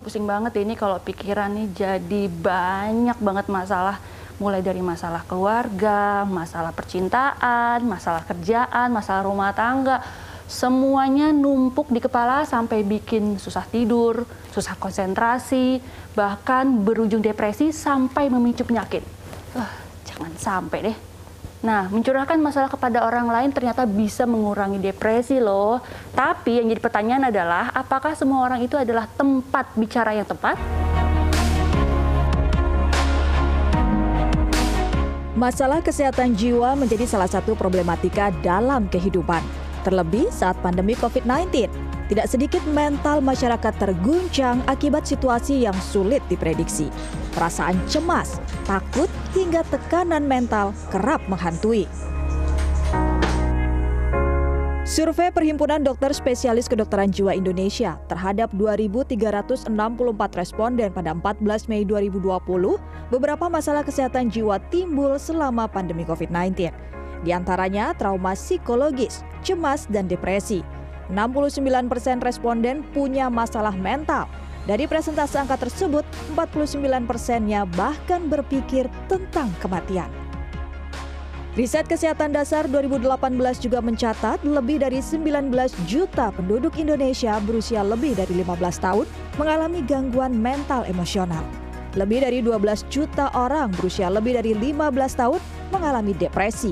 Pusing banget ini kalau pikiran nih jadi banyak banget masalah mulai dari masalah keluarga, masalah percintaan, masalah kerjaan, masalah rumah tangga. Semuanya numpuk di kepala sampai bikin susah tidur, susah konsentrasi, bahkan berujung depresi sampai memicu penyakit. Uh, jangan sampai deh. Nah, mencurahkan masalah kepada orang lain ternyata bisa mengurangi depresi loh. Tapi yang jadi pertanyaan adalah, apakah semua orang itu adalah tempat bicara yang tepat? Masalah kesehatan jiwa menjadi salah satu problematika dalam kehidupan. Terlebih saat pandemi COVID-19, tidak sedikit mental masyarakat terguncang akibat situasi yang sulit diprediksi. Perasaan cemas, takut, hingga tekanan mental kerap menghantui. Survei Perhimpunan Dokter Spesialis Kedokteran Jiwa Indonesia terhadap 2.364 responden pada 14 Mei 2020, beberapa masalah kesehatan jiwa timbul selama pandemi COVID-19. Di antaranya trauma psikologis, cemas, dan depresi. 69% responden punya masalah mental, dari presentase angka tersebut, 49 persennya bahkan berpikir tentang kematian. Riset Kesehatan Dasar 2018 juga mencatat lebih dari 19 juta penduduk Indonesia berusia lebih dari 15 tahun mengalami gangguan mental emosional. Lebih dari 12 juta orang berusia lebih dari 15 tahun mengalami depresi.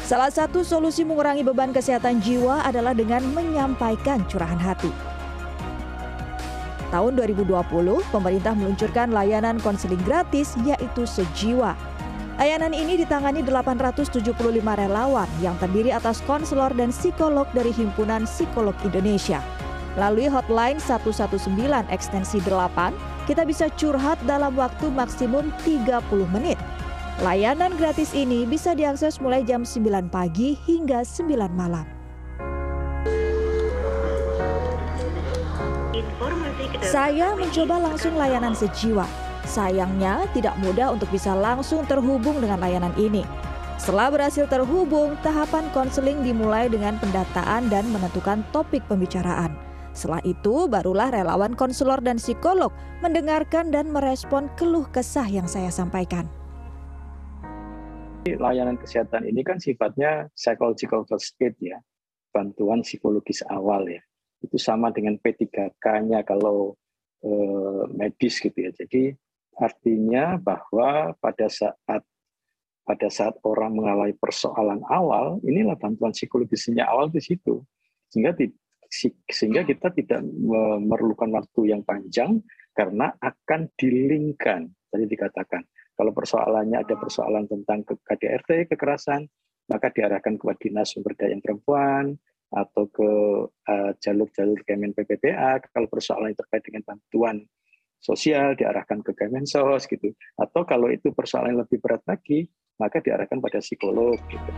Salah satu solusi mengurangi beban kesehatan jiwa adalah dengan menyampaikan curahan hati tahun 2020, pemerintah meluncurkan layanan konseling gratis yaitu Sejiwa. Layanan ini ditangani 875 relawan yang terdiri atas konselor dan psikolog dari Himpunan Psikolog Indonesia. Melalui hotline 119 ekstensi 8, kita bisa curhat dalam waktu maksimum 30 menit. Layanan gratis ini bisa diakses mulai jam 9 pagi hingga 9 malam. Saya mencoba langsung layanan sejiwa. Sayangnya tidak mudah untuk bisa langsung terhubung dengan layanan ini. Setelah berhasil terhubung, tahapan konseling dimulai dengan pendataan dan menentukan topik pembicaraan. Setelah itu, barulah relawan konselor dan psikolog mendengarkan dan merespon keluh kesah yang saya sampaikan. Layanan kesehatan ini kan sifatnya psychological first aid ya, bantuan psikologis awal ya itu sama dengan P3K-nya kalau eh, medis gitu ya. Jadi artinya bahwa pada saat pada saat orang mengalami persoalan awal, inilah bantuan psikologisnya awal di situ. Sehingga sehingga kita tidak memerlukan waktu yang panjang karena akan dilingkan. Tadi dikatakan, kalau persoalannya ada persoalan tentang KDRT, kekerasan, maka diarahkan kepada Dinas Sumber Daya Perempuan, atau ke uh, jalur-jalur Kemen PPPA kalau persoalan yang terkait dengan bantuan sosial diarahkan ke Kemensos gitu atau kalau itu persoalan yang lebih berat lagi maka diarahkan pada psikolog gitu.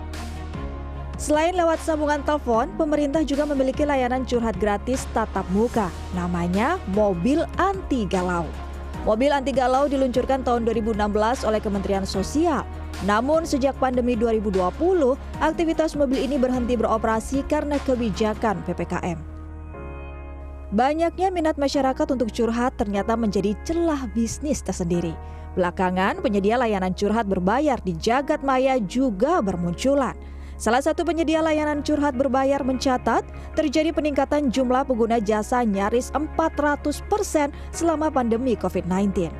Selain lewat sambungan telepon, pemerintah juga memiliki layanan curhat gratis tatap muka. Namanya Mobil Anti Galau. Mobil anti galau diluncurkan tahun 2016 oleh Kementerian Sosial. Namun sejak pandemi 2020, aktivitas mobil ini berhenti beroperasi karena kebijakan PPKM. Banyaknya minat masyarakat untuk curhat ternyata menjadi celah bisnis tersendiri. Belakangan, penyedia layanan curhat berbayar di jagat maya juga bermunculan. Salah satu penyedia layanan curhat berbayar mencatat terjadi peningkatan jumlah pengguna jasa nyaris 400% selama pandemi COVID-19.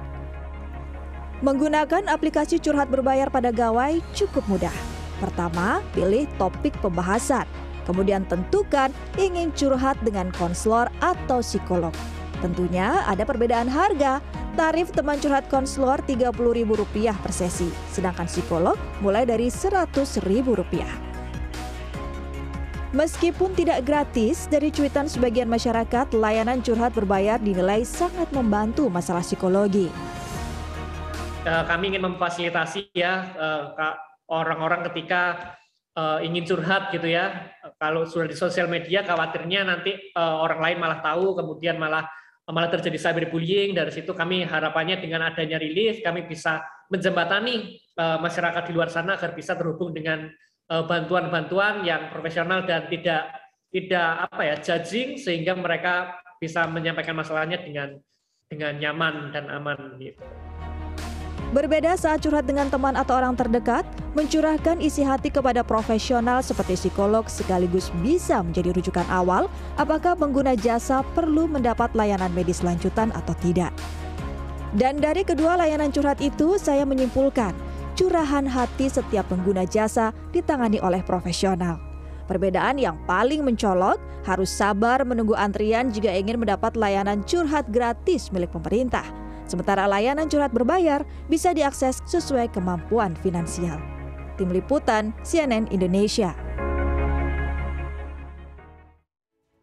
Menggunakan aplikasi curhat berbayar pada gawai cukup mudah. Pertama, pilih topik pembahasan. Kemudian tentukan ingin curhat dengan konselor atau psikolog. Tentunya ada perbedaan harga. Tarif teman curhat konselor Rp30.000 per sesi, sedangkan psikolog mulai dari Rp100.000. Meskipun tidak gratis, dari cuitan sebagian masyarakat, layanan curhat berbayar dinilai sangat membantu masalah psikologi. Eh, kami ingin memfasilitasi ya eh, orang-orang ketika eh, ingin curhat gitu ya. Kalau sudah di sosial media, khawatirnya nanti orang lain malah tahu, kemudian malah malah terjadi cyberbullying. Dari situ kami harapannya dengan adanya rilis, kami bisa menjembatani masyarakat di luar sana agar bisa terhubung dengan bantuan-bantuan yang profesional dan tidak tidak apa ya judging sehingga mereka bisa menyampaikan masalahnya dengan dengan nyaman dan aman gitu. Berbeda saat curhat dengan teman atau orang terdekat, mencurahkan isi hati kepada profesional seperti psikolog sekaligus bisa menjadi rujukan awal apakah pengguna jasa perlu mendapat layanan medis lanjutan atau tidak. Dan dari kedua layanan curhat itu, saya menyimpulkan curahan hati setiap pengguna jasa ditangani oleh profesional. Perbedaan yang paling mencolok harus sabar menunggu antrian jika ingin mendapat layanan curhat gratis milik pemerintah. Sementara layanan curhat berbayar bisa diakses sesuai kemampuan finansial. Tim Liputan CNN Indonesia